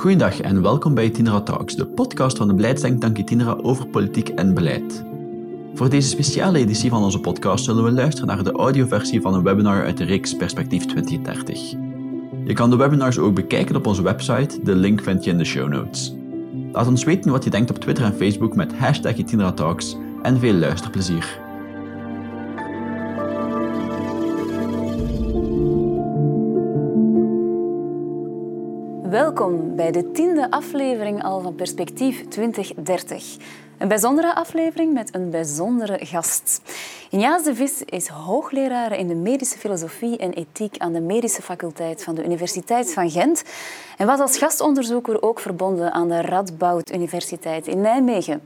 Goedendag en welkom bij Itinera Talks, de podcast van de beleidsdenktank Itinera over politiek en beleid. Voor deze speciale editie van onze podcast zullen we luisteren naar de audioversie van een webinar uit de reeks Perspectief 2030. Je kan de webinars ook bekijken op onze website, de link vind je in de show notes. Laat ons weten wat je denkt op Twitter en Facebook met hashtag Itinera Talks en veel luisterplezier. Welkom bij de tiende aflevering al van Perspectief 2030. Een bijzondere aflevering met een bijzondere gast. Injaas de Vis is hoogleraar in de medische filosofie en ethiek aan de medische faculteit van de Universiteit van Gent en was als gastonderzoeker ook verbonden aan de Radboud Universiteit in Nijmegen.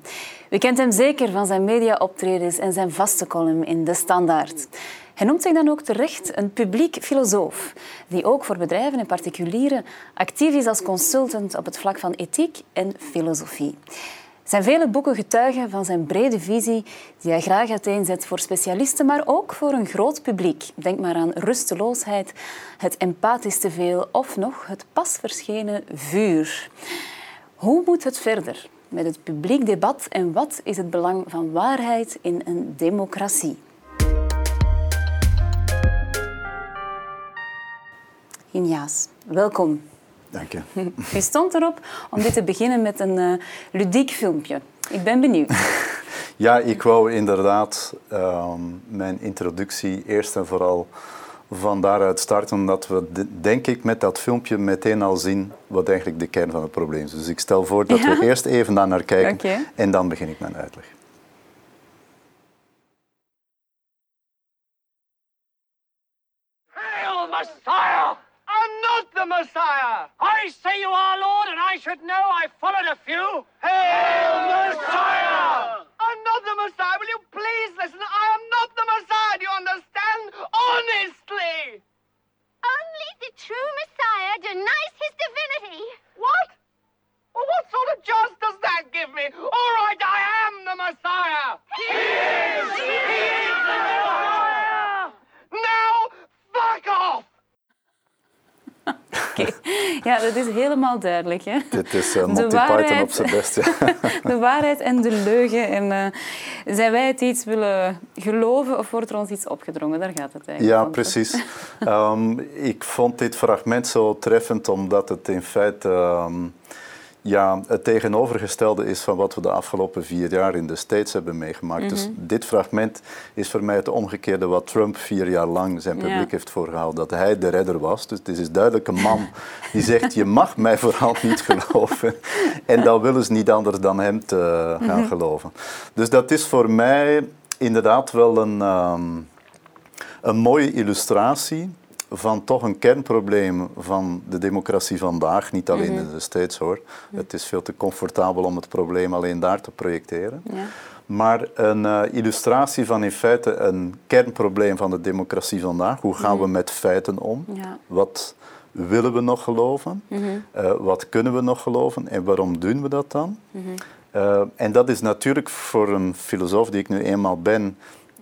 U kent hem zeker van zijn mediaoptredens en zijn vaste column in De Standaard. Hij noemt zich dan ook terecht een publiek filosoof, die ook voor bedrijven en particulieren actief is als consultant op het vlak van ethiek en filosofie. Zijn vele boeken getuigen van zijn brede visie, die hij graag uiteenzet voor specialisten, maar ook voor een groot publiek. Denk maar aan rusteloosheid, het empathisch te veel of nog het pas verschenen vuur. Hoe moet het verder met het publiek debat en wat is het belang van waarheid in een democratie? Injaas, welkom. Dank je. U stond erop om dit te beginnen met een uh, ludiek filmpje. Ik ben benieuwd. Ja, ik wou inderdaad uh, mijn introductie eerst en vooral van daaruit starten, omdat we denk ik met dat filmpje meteen al zien wat eigenlijk de kern van het probleem is. Dus ik stel voor dat ja? we eerst even daar naar kijken okay. en dan begin ik mijn uitleg. I say you are, Lord, and I should know I followed a few. Hail Messiah! I'm not the Messiah. Will you please listen? I am not the Messiah. Do you understand? Honestly! Only the true Messiah denies his divinity. What? Well, what sort of chance does that give me? All right, I am the Messiah. He, is! He is the Messiah! Now, Okay. Ja, dat is helemaal duidelijk. Hè? Dit is uh, Monty Python op zijn best. Ja. de waarheid en de leugen. En, uh, zijn wij het iets willen geloven of wordt er ons iets opgedrongen? Daar gaat het eigenlijk Ja, precies. um, ik vond dit fragment zo treffend omdat het in feite... Um, ja, het tegenovergestelde is van wat we de afgelopen vier jaar in de States hebben meegemaakt. Mm -hmm. Dus dit fragment is voor mij het omgekeerde wat Trump vier jaar lang zijn publiek ja. heeft voorgehouden. Dat hij de redder was. Dus het is duidelijk een man die zegt, je mag mij vooral niet geloven. En dan willen ze niet anders dan hem te gaan mm -hmm. geloven. Dus dat is voor mij inderdaad wel een, um, een mooie illustratie van toch een kernprobleem van de democratie vandaag, niet alleen mm -hmm. in de States hoor. Mm. Het is veel te comfortabel om het probleem alleen daar te projecteren. Ja. Maar een uh, illustratie van in feite een kernprobleem van de democratie vandaag. Hoe gaan mm. we met feiten om? Ja. Wat willen we nog geloven? Uh, wat kunnen we nog geloven? En waarom doen we dat dan? Uh, en dat is natuurlijk voor een filosoof die ik nu eenmaal ben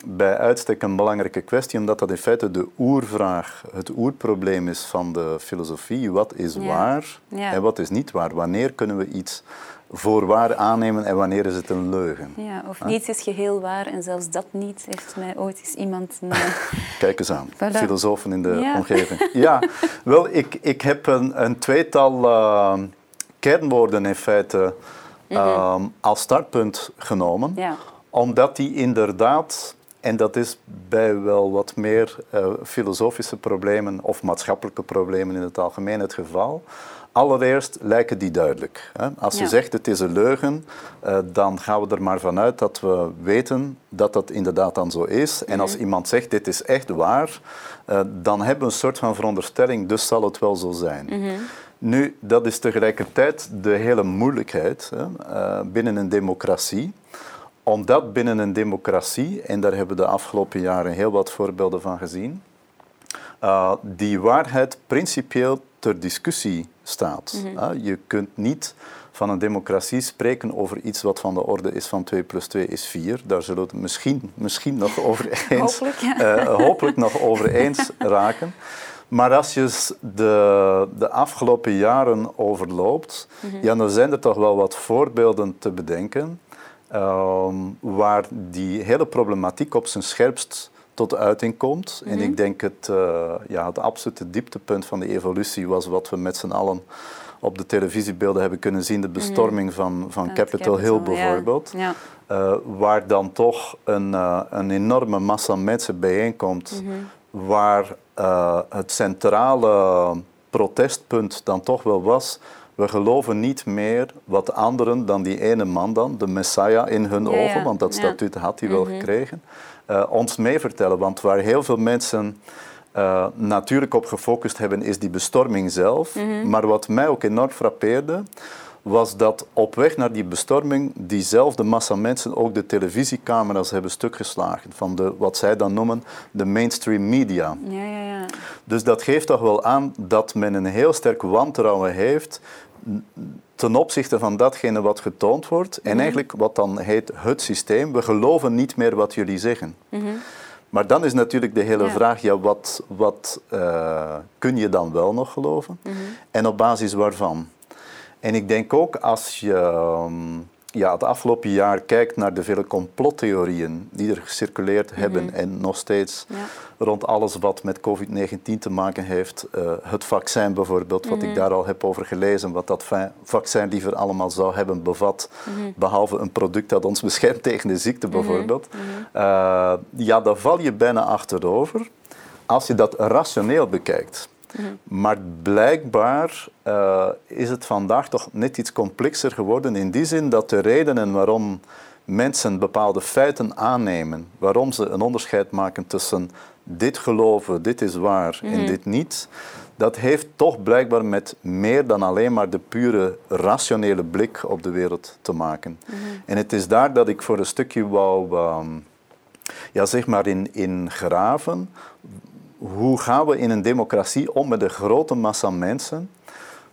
bij uitstek een belangrijke kwestie, omdat dat in feite de oervraag, het oerprobleem is van de filosofie. Wat is ja. waar ja. en wat is niet waar? Wanneer kunnen we iets voor waar aannemen en wanneer is het een leugen? Ja, of niets is geheel waar en zelfs dat niet heeft mij ooit eens iemand... Een... Kijk eens aan, voilà. filosofen in de ja. omgeving. Ja, wel, ik, ik heb een, een tweetal uh, kernwoorden in feite uh, mm -hmm. als startpunt genomen, omdat die inderdaad en dat is bij wel wat meer uh, filosofische problemen of maatschappelijke problemen in het algemeen het geval. Allereerst lijken die duidelijk. Hè? Als je zegt het is een leugen, uh, dan gaan we er maar vanuit dat we weten dat dat inderdaad dan zo is. En mm -hmm. als iemand zegt dit is echt waar, uh, dan hebben we een soort van veronderstelling, dus zal het wel zo zijn. Mm -hmm. Nu, dat is tegelijkertijd de hele moeilijkheid hè, binnen een democratie omdat binnen een democratie, en daar hebben we de afgelopen jaren heel wat voorbeelden van gezien, uh, die waarheid principieel ter discussie staat. Mm -hmm. uh, je kunt niet van een democratie spreken over iets wat van de orde is van 2 plus 2 is 4. Daar zullen we het misschien, misschien nog over eens, hopelijk, ja. uh, hopelijk nog over eens raken. Maar als je de, de afgelopen jaren overloopt, ja, dan zijn er toch wel wat voorbeelden te bedenken ehm, waar die hele problematiek op zijn scherpst tot uiting komt. En ik denk het, eh, ja, het absolute dieptepunt van de evolutie was wat we met z'n allen op de televisiebeelden hebben kunnen zien, de bestorming van, van Capitol Hill bijvoorbeeld. Ja. Eh, waar dan toch een, eh, een enorme massa mensen bijeenkomt, waar eh, het centrale protestpunt dan toch wel was, we geloven niet meer wat anderen dan die ene man dan, de Messiah in hun Ja, ogen, ja. want dat. Mhm. statuut had hij wel gekregen, eh, ons meevertellen. Want waar heel veel mensen eh, natuurlijk op gefocust hebben, is die bestorming zelf. Mhm. Maar wat mij ook enorm frappeerde, was dat op weg naar die bestorming diezelfde massa mensen ook de televisiecamera's hebben stukgeslagen van de, wat zij dan noemen de mainstream media. Ja, ja, ja. Dus dat geeft toch wel aan dat men een heel sterk wantrouwen heeft ten opzichte van datgene wat getoond wordt en eigenlijk wat dan heet het systeem. We geloven niet meer wat jullie zeggen. Maar dan is natuurlijk de hele Ja. vraag, ja, wat, wat eh, kun je dan wel nog geloven en op basis waarvan? En ik denk ook als je ehm, ja, het afgelopen jaar kijkt naar de vele complottheorieën die er gecirculeerd hebben en nog steeds Ja. rond alles wat met COVID-19 te maken heeft. eh, het vaccin bijvoorbeeld, wat ik daar al heb over gelezen, wat dat va- vaccin liever allemaal zou hebben bevat, behalve een product dat ons beschermt tegen de ziekte bijvoorbeeld. Eh, ja, daar val je bijna achterover als je dat rationeel bekijkt. Maar blijkbaar eh, is het vandaag toch net iets complexer geworden in die zin dat de redenen waarom mensen bepaalde feiten aannemen, waarom ze een onderscheid maken tussen dit geloven, dit is waar en dit niet, dat heeft toch blijkbaar met meer dan alleen maar de pure rationele blik op de wereld te maken. En het is daar dat ik voor een stukje wou ehm, ja, zeg maar in, in graven. Hoe gaan we in een democratie om met een grote massa mensen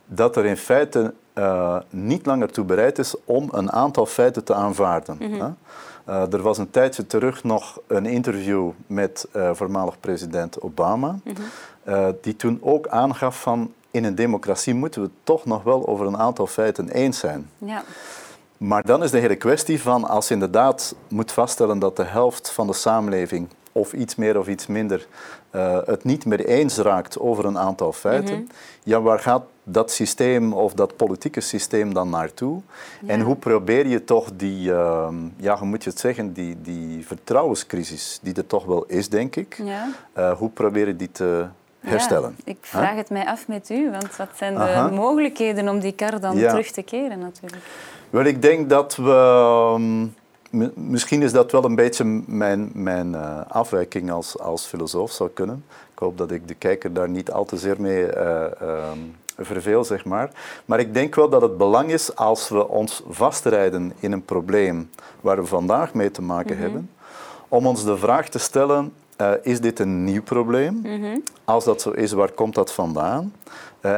dat er in feite eh, niet langer toe bereid is om een aantal feiten te aanvaarden. hè? Eh, er was een tijdje terug nog een interview met eh, voormalig president Obama, eh, die toen ook aangaf van in een democratie moeten we toch nog wel over een aantal feiten eens zijn. ja. Maar dan is de hele kwestie van als je inderdaad moet vaststellen dat de helft van de samenleving, of iets meer of iets minder, eh, het niet meer eens raakt over een aantal feiten, ja, waar gaat dat systeem of dat politieke systeem dan naartoe? En hoe probeer je toch die, ehm, ja, hoe moet je het zeggen, die, die vertrouwenscrisis, die er toch wel is, denk ik, Ja. eh, hoe probeer je die te herstellen? Ja, ik vraag het mij af met u, want wat zijn de Aha. mogelijkheden om die kar dan terug te keren natuurlijk? Wel, ik denk dat we. ehm, misschien is dat wel een beetje mijn, mijn eh, afwijking als, als filosoof zou kunnen. Ik hoop dat ik de kijker daar niet al te zeer mee ehm, verveel, zeg maar. Maar ik denk wel dat het belang is als we ons vastrijden in een probleem waar we vandaag mee te maken hebben, om ons de vraag te stellen: eh, is dit een nieuw probleem? Als dat zo is, waar komt dat vandaan?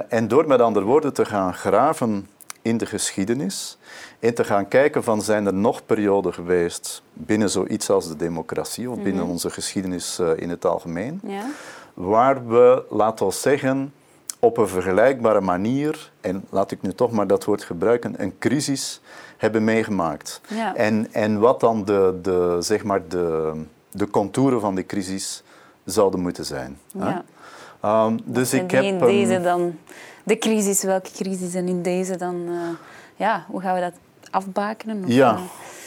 En door met andere woorden te gaan graven in de geschiedenis en te gaan kijken van zijn er nog perioden geweest binnen zoiets als de democratie of binnen onze geschiedenis eh, in het algemeen, Ja? waar we, laten we zeggen, op een vergelijkbare manier, en laat ik nu toch maar dat woord gebruiken, een crisis hebben meegemaakt. Ja. En, en wat dan de, de, zeg maar de, de contouren van die crisis zouden moeten zijn. Ja. Ehm, dus en ik heb... in deze dan, de crisis, welke crisis en in deze dan, eh, ja, hoe gaan we dat afbakenen? Ja,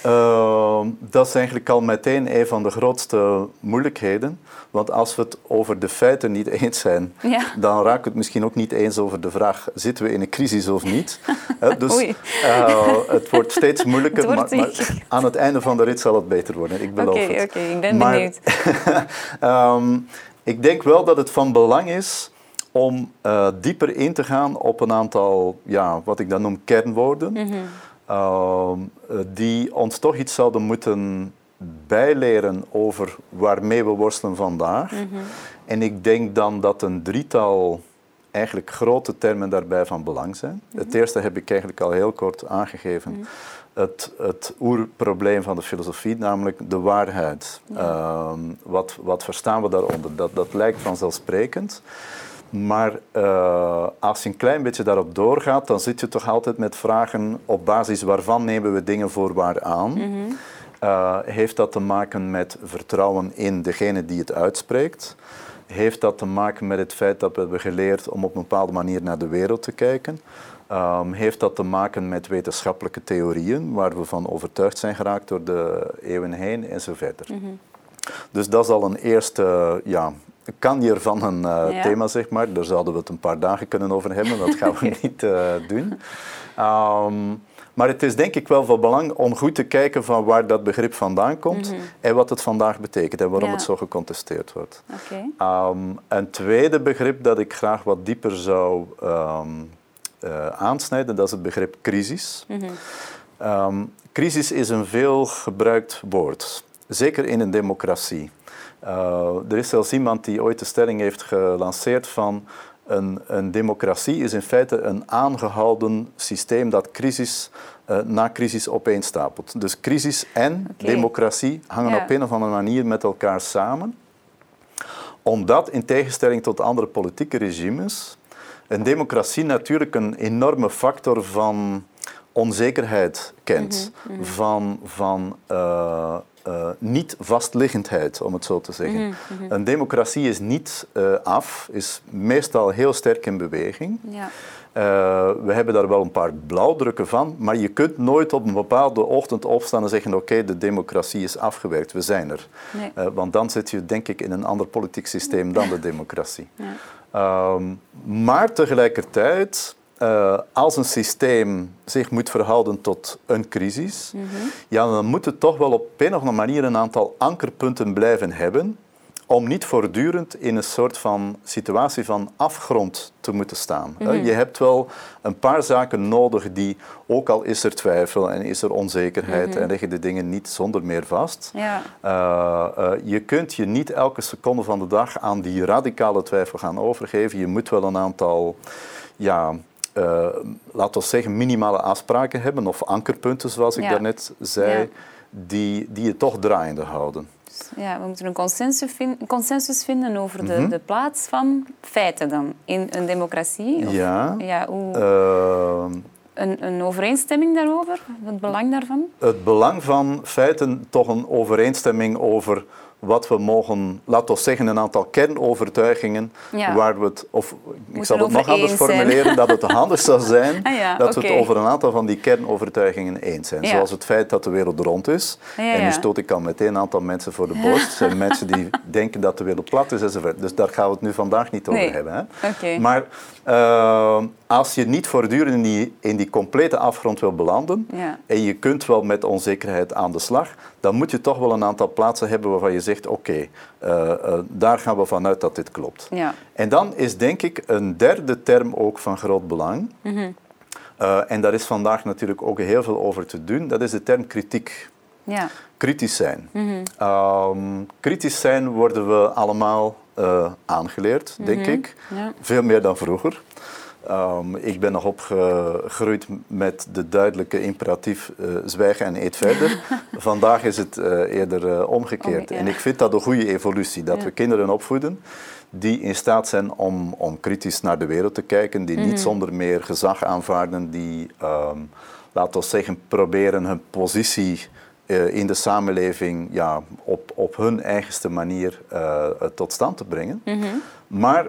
eh, ehm, dat is eigenlijk al meteen een van de grootste moeilijkheden. Want als we het over de feiten niet eens zijn, Ja. dan raken we het misschien ook niet eens over de vraag: zitten we in een crisis of niet? Dus eh, het wordt steeds moeilijker, wordt maar, aan het einde van de rit zal het beter worden. Ik beloof Oké, het. oké, ik ben Maar, benieuwd. ehm, ik denk wel dat het van belang is om eh, dieper in te gaan op een aantal, ja, wat ik dan noem kernwoorden, Mhm. ehm, eh, die ons toch iets zouden moeten bijleren over waarmee we worstelen vandaag. Mhm. En ik denk dan dat een drietal eigenlijk grote termen daarbij van belang zijn. Het eerste heb ik eigenlijk al heel kort aangegeven. Het, het oerprobleem van de filosofie, namelijk de waarheid. Ehm, wat, wat verstaan we daaronder? Dat, dat lijkt vanzelfsprekend. Maar uh, als je een klein beetje daarop doorgaat, dan zit je toch altijd met vragen op basis waarvan nemen we dingen voor waar aan. Mm uh, heeft dat te maken met vertrouwen in degene die het uitspreekt? Heeft dat te maken met het feit dat we hebben geleerd om op een bepaalde manier naar de wereld te kijken? Um, heeft dat te maken met wetenschappelijke theorieën waar we van overtuigd zijn geraakt door de eeuwen heen en zo verder. Mm -hmm. Dus dat is al een eerste ja, kanjer van een uh, ja. thema, zeg maar. Daar zouden we het een paar dagen kunnen over hebben, dat gaan we niet uh, doen. Um, maar het is denk ik wel van belang om goed te kijken van waar dat begrip vandaan komt mm -hmm. en wat het vandaag betekent en waarom ja. het zo gecontesteerd wordt. Okay. Um, een tweede begrip dat ik graag wat dieper zou um, uh, aansnijden, dat is het begrip crisis. Mm -hmm. um, crisis is een veel gebruikt woord, zeker in een democratie. Uh, er is zelfs iemand die ooit de stelling heeft gelanceerd van een, een, democratie is in feite een aangehouden systeem dat crisis uh, na crisis opeenstapelt. Dus crisis en okay. democratie hangen ja. op een of andere manier met elkaar samen. Omdat, in tegenstelling tot andere politieke regimes, een democratie natuurlijk een enorme factor van onzekerheid kent, mm -hmm, mm -hmm. van, van uh, uh, niet vastliggendheid, om het zo te zeggen. Mm -hmm. Een democratie is niet uh, af, is meestal heel sterk in beweging. Ja. Uh, we hebben daar wel een paar blauwdrukken van, maar je kunt nooit op een bepaalde ochtend opstaan en zeggen: Oké, okay, de democratie is afgewerkt, we zijn er. Nee. Uh, want dan zit je, denk ik, in een ander politiek systeem dan de democratie. Ja. Um, maar tegelijkertijd. Uh, als een systeem zich moet verhouden tot een crisis, mm -hmm. ja, dan moet het toch wel op een of andere manier een aantal ankerpunten blijven hebben om niet voortdurend in een soort van situatie van afgrond te moeten staan. Mm -hmm. Je hebt wel een paar zaken nodig die, ook al is er twijfel en is er onzekerheid mm -hmm. en liggen de dingen niet zonder meer vast, ja. uh, uh, je kunt je niet elke seconde van de dag aan die radicale twijfel gaan overgeven. Je moet wel een aantal, ja, uh, laten we zeggen, minimale afspraken hebben of ankerpunten, zoals ik ja. daarnet zei, Ja. die, die je toch draaiende houden. Ja, we moeten een consensus, vin consensus vinden over de, Mhm. mm -hmm. de plaats van feiten dan in een democratie. Of, Ja. ja hoe, Uh, een, een, overeenstemming daarover, het belang daarvan? Het belang van feiten, toch een overeenstemming over wat we mogen, laten we zeggen, een aantal kernovertuigingen ja. waar we het, of ik zal het nog anders formuleren, dat het handig zou zijn ah, ja, dat okay. we het over een aantal van die kernovertuigingen eens zijn. Ja. Zoals het feit dat de wereld rond is. en nu stoot ik al meteen een aantal mensen voor de borst. Zijn mensen die denken dat de wereld plat is enzovoort. Dus daar gaan we het nu vandaag niet over nee. hebben. Hè? Okay. Maar uh, als je niet voortdurend in die, in die complete afgrond wil belanden en je kunt wel met onzekerheid aan de slag, dan moet je toch wel een aantal plaatsen hebben waarvan je zegt, oké, okay, uh, uh, daar gaan we vanuit dat dit klopt. Ja. En dan is denk ik een derde term ook van groot belang. Mm -hmm. uh, en daar is vandaag natuurlijk ook heel veel over te doen. Dat is de term kritiek. Ja. Kritisch zijn. Mm -hmm. um, kritisch zijn worden we allemaal aangeleerd, denk mm -hmm. ik. Ja. Veel meer dan vroeger. Um, ik ben nog opgegroeid met de duidelijke imperatief uh, zwijgen en eet verder. Vandaag is het uh, eerder uh, omgekeerd. En ik vind dat een goede evolutie, dat ja. we kinderen opvoeden die in staat zijn om, om kritisch naar de wereld te kijken, die mm -hmm. niet zonder meer gezag aanvaarden, die, um, laten we zeggen, proberen hun positie in de samenleving ja, op, op hun eigenste manier tot stand te brengen. Mm -hmm. Maar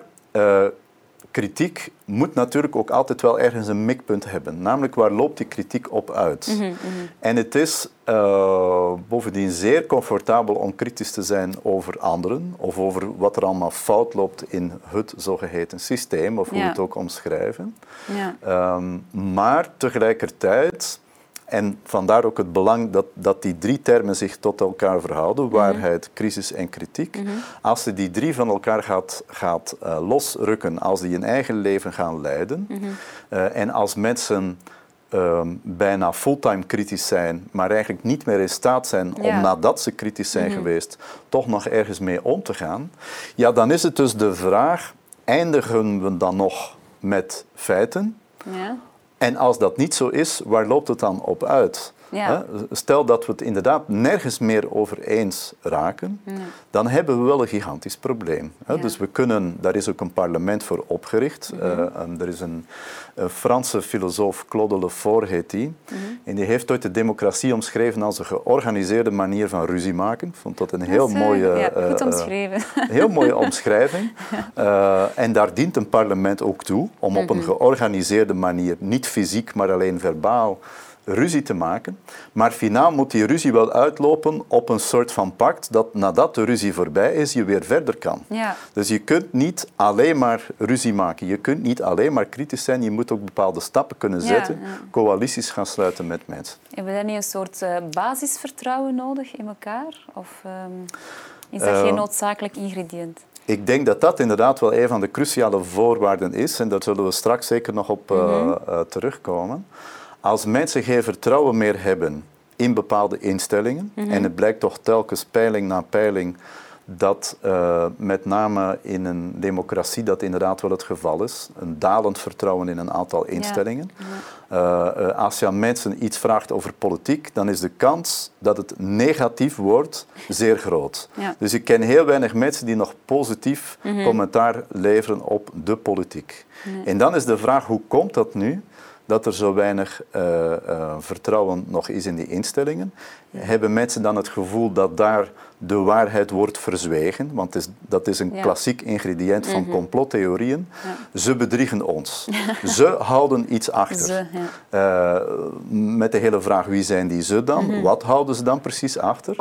kritiek moet natuurlijk ook altijd wel ergens een mikpunt hebben. Namelijk, waar loopt die kritiek op uit? Mm -hmm, mm -hmm. En het is uh, bovendien zeer comfortabel om kritisch te zijn over anderen of over wat er allemaal fout loopt in het zogeheten systeem, of hoe ja. we het ook omschrijven. Ja. Um, maar tegelijkertijd en vandaar ook het belang dat, dat die drie termen zich tot elkaar verhouden, waarheid, -hmm. crisis en kritiek. Mm -hmm. Als je die drie van elkaar gaat, gaat uh, losrukken, als die een eigen leven gaan leiden, mm -hmm. uh, en als mensen um, bijna fulltime kritisch zijn, maar eigenlijk niet meer in staat zijn Ja. om nadat ze kritisch zijn geweest, toch nog ergens mee om te gaan, ja, dan is het dus de vraag, eindigen we dan nog met feiten? Ja. En als dat niet zo is, waar loopt het dan op uit? Ja. Stel dat we het inderdaad nergens meer over eens raken, dan hebben we wel een gigantisch probleem. Ja. Dus we kunnen, daar is ook een parlement voor opgericht. Mhm. Eh, er is een, een Franse filosoof, Claude Lefort heet die. Mhm. En die heeft ooit de democratie omschreven als een georganiseerde manier van ruzie maken. Ik vond dat een heel Dat is, eh, mooie... ja, eh, goed omschreven. heel mooie omschrijving. En daar dient een parlement ook toe om op een georganiseerde manier, niet fysiek, maar alleen verbaal, ruzie te maken. Maar finaal moet die ruzie wel uitlopen op een soort van pact dat nadat de ruzie voorbij is, je weer verder kan. Ja. Dus je kunt niet alleen maar ruzie maken. Je kunt niet alleen maar kritisch zijn. Je moet ook bepaalde stappen kunnen zetten. ja. Coalities gaan sluiten met mensen. Hebben we daar niet een soort eh, basisvertrouwen nodig in elkaar? Of ehm, is dat geen noodzakelijk ingrediënt? Ik denk dat dat inderdaad wel een van de cruciale voorwaarden is. En daar zullen we straks zeker nog op eh, eh, terugkomen. Als mensen geen vertrouwen meer hebben in bepaalde instellingen, en het blijkt toch telkens peiling na peiling dat eh, met name in een democratie dat inderdaad wel het geval is, een dalend vertrouwen in een aantal instellingen. Eh, eh, als je aan mensen iets vraagt over politiek, dan is de kans dat het negatief wordt zeer groot. Ja. Dus ik ken heel weinig mensen die nog positief commentaar leveren op de politiek. En dan is de vraag, hoe komt dat nu? Dat er zo weinig eh, eh, vertrouwen nog is in die instellingen. Hebben mensen dan het gevoel dat daar de waarheid wordt verzwegen? Want is, dat is een Ja. klassiek ingrediënt van complottheorieën. Ze bedriegen ons. Ze houden iets achter. Ze, ja. Eh, met de hele vraag wie zijn die ze dan? Mhm. Wat houden ze dan precies achter?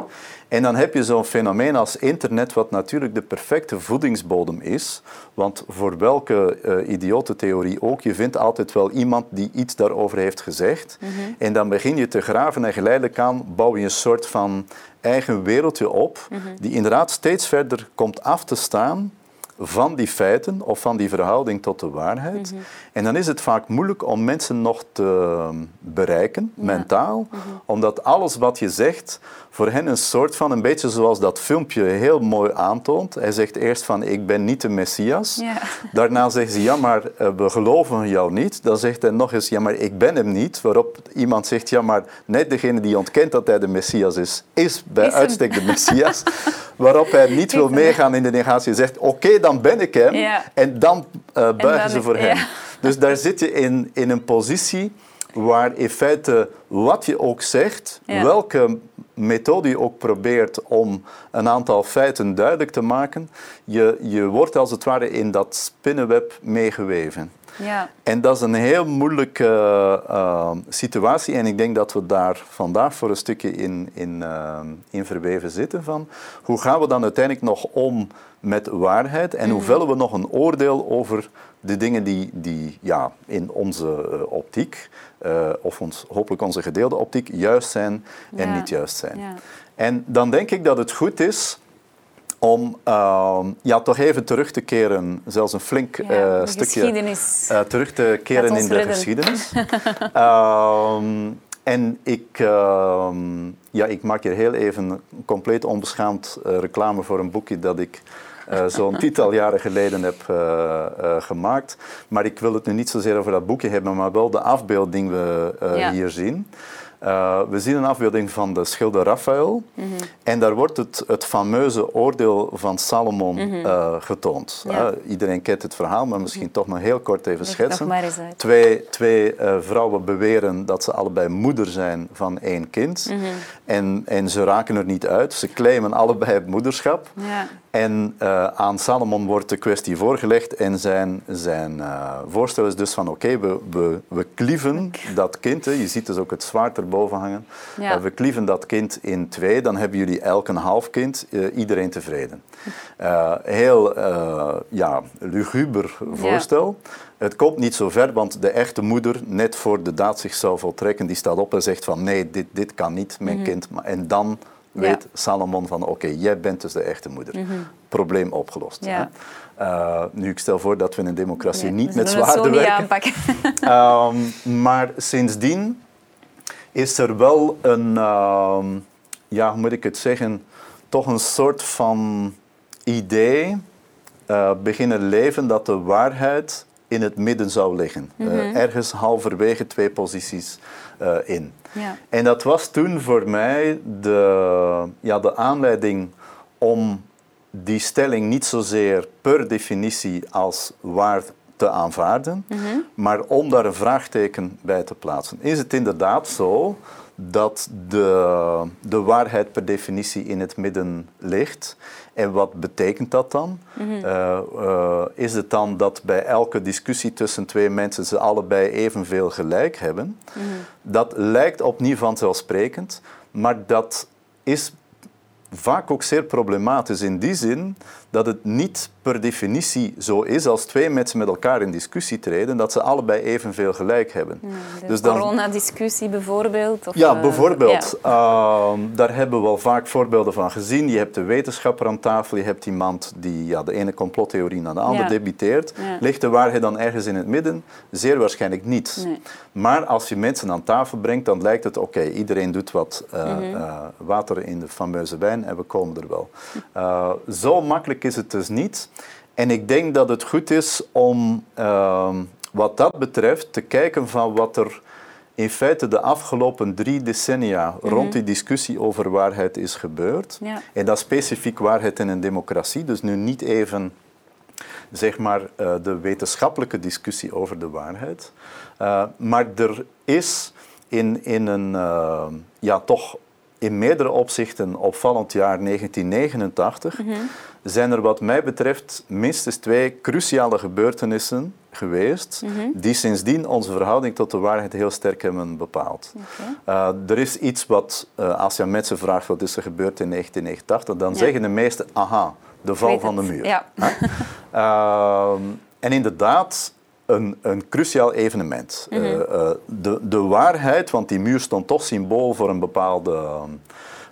En dan heb je zo'n fenomeen als internet, wat natuurlijk de perfecte voedingsbodem is. Want voor welke eh idiote theorie ook, je vindt altijd wel iemand die iets daarover heeft gezegd. Mhm. En dan begin je te graven en geleidelijk aan bouw je een soort van eigen wereldje op, Mhm. die inderdaad steeds verder komt af te staan van die feiten of van die verhouding tot de waarheid. Mhm. En dan is het vaak moeilijk om mensen nog te bereiken, mentaal, Mhm. omdat alles wat je zegt voor hen een soort van, een beetje zoals dat filmpje heel mooi aantoont. Hij zegt eerst van ik ben niet de Messias. Ja. Daarna zeggen ze ja maar eh, we geloven jou niet. Dan zegt hij nog eens ja maar ik ben hem niet. Waarop iemand zegt ja maar net degene die ontkent dat hij de Messias is, is bij Is hem. uitstek de Messias. Waarop hij niet wil meegaan in de negatie. Hij zegt oké dan ben ik hem. Ja. En dan eh, buigen dan- ze voor ja. hem. Dus daar zit je in, in een positie waar in feite wat je ook zegt, Ja. welke methode je ook probeert om een aantal feiten duidelijk te maken, je, je wordt als het ware in dat spinnenweb meegeweven. Ja. En dat is een heel moeilijke eh, situatie en ik denk dat we daar vandaag voor een stukje in, in, eh, in verweven zitten van hoe gaan we dan uiteindelijk nog om met waarheid en hoe vellen we nog een oordeel over de dingen die, die ja, in onze eh, optiek, eh, of ons, hopelijk onze gedeelde optiek, juist zijn en Ja. niet juist zijn. Ja. En dan denk ik dat het goed is om ehm, ja, toch even terug te keren, zelfs een flink Ja, de stukje geschiedenis. terug te keren in de redden. geschiedenis. Ehm, en ik, ehm, ja, ik maak hier heel even compleet onbeschaamd reclame voor een boekje dat ik eh, zo'n tiental jaren geleden heb eh, eh, gemaakt. Maar ik wil het nu niet zozeer over dat boekje hebben, maar wel de afbeelding we Ja. hier zien. We zien een afbeelding van de schilder Raphaël. Mhm. En daar wordt het, het fameuze oordeel van Salomon getoond. Mhm. Ja. Eh, iedereen kent het verhaal, maar misschien toch nog heel kort even Leg schetsen. Twee, twee vrouwen beweren dat ze allebei moeder zijn van één kind. Mhm. en, en ze raken er niet uit. Ze claimen allebei het moederschap. Ja. En eh, aan Salomon wordt de kwestie voorgelegd en zijn, zijn eh, voorstel is dus van oké, we, we, we klieven dat kind, hè. je ziet dus ook het zwaard erboven hangen, Ja. Eh, we klieven dat kind in twee, dan hebben jullie elk een half kind, iedereen tevreden. Heel ja, luguber voorstel. Het komt niet zo ver, want de echte moeder, net voor de daad zich zou voltrekken, die staat op en zegt van nee, dit, dit kan niet, mijn kind. Maar- En dan weet Ja. Salomon van oké, jij bent dus de echte moeder. Probleem opgelost. Mhm. Ja. Eh, nu, ik stel voor dat we in een democratie Nee, niet met zwaarden werken. aanpakken. Ehm, maar sindsdien is er wel een, ehm, ja, hoe moet ik het zeggen, toch een soort van idee eh, beginnen leven dat de waarheid in het midden zou liggen. Eh, ergens halverwege twee posities in. Ja. En dat was toen voor mij de, ja, de aanleiding om die stelling niet zozeer per definitie als waar te aanvaarden, maar om daar een vraagteken bij te plaatsen. Is het inderdaad zo dat de, de waarheid per definitie in het midden ligt? En wat betekent dat dan? Eh, eh, is het dan dat bij elke discussie tussen twee mensen ze allebei evenveel gelijk hebben? Dat lijkt opnieuw vanzelfsprekend, maar dat is vaak ook zeer problematisch in die zin dat het niet per definitie zo is als twee mensen met elkaar in discussie treden, dat ze allebei evenveel gelijk hebben. De Dus dan- coronadiscussie bijvoorbeeld. Of, ja, eh, bijvoorbeeld. ja. Ehm, daar hebben we wel vaak voorbeelden van gezien. Je hebt de wetenschapper aan tafel, je hebt iemand die ja, de ene complottheorie naar de andere Ja. debiteert. Ja. Ligt de waarheid dan ergens in het midden? Zeer waarschijnlijk niet. Nee. Maar als je mensen aan tafel brengt, dan lijkt het oké, iedereen doet wat eh, Mhm. eh, water in de fameuze wijn en we komen er wel. Zo makkelijk is het dus niet. En ik denk dat het goed is om ehm, wat dat betreft te kijken van wat er in feite de afgelopen drie decennia rond die discussie over waarheid is gebeurd. Ja. En dat specifiek waarheid in een democratie. Dus nu niet even zeg maar, eh, de wetenschappelijke discussie over de waarheid. Eh, maar er is in, in een eh, ja, toch in meerdere opzichten opvallend jaar 1989 zijn er wat mij betreft minstens twee cruciale gebeurtenissen geweest die sindsdien onze verhouding tot de waarheid heel sterk hebben bepaald. Eh, er is iets wat, eh, als je aan mensen vraagt wat is er gebeurd in 1989, dan Ja. zeggen de meesten, aha, de val van de muur. Ja. Ehm, en inderdaad, een, een cruciaal evenement. Mhm. Eh, de, de waarheid, want die muur stond toch symbool voor een bepaalde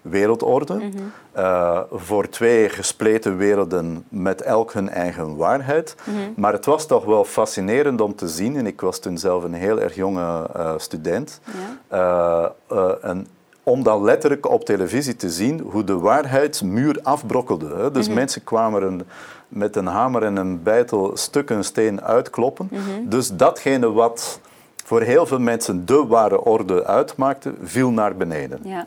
wereldorde. Mhm. Eh, voor twee gespleten werelden met elk hun eigen waarheid. Mhm. Maar het was toch wel fascinerend om te zien, en ik was toen zelf een heel erg jonge eh, student, eh, eh, een om dan letterlijk op televisie te zien hoe de waarheidsmuur afbrokkelde. Hè. Dus mensen kwamen een- met een hamer en een bijtel stukken steen uitkloppen. Dus datgene wat voor heel veel mensen de ware orde uitmaakte, viel naar beneden. Ja.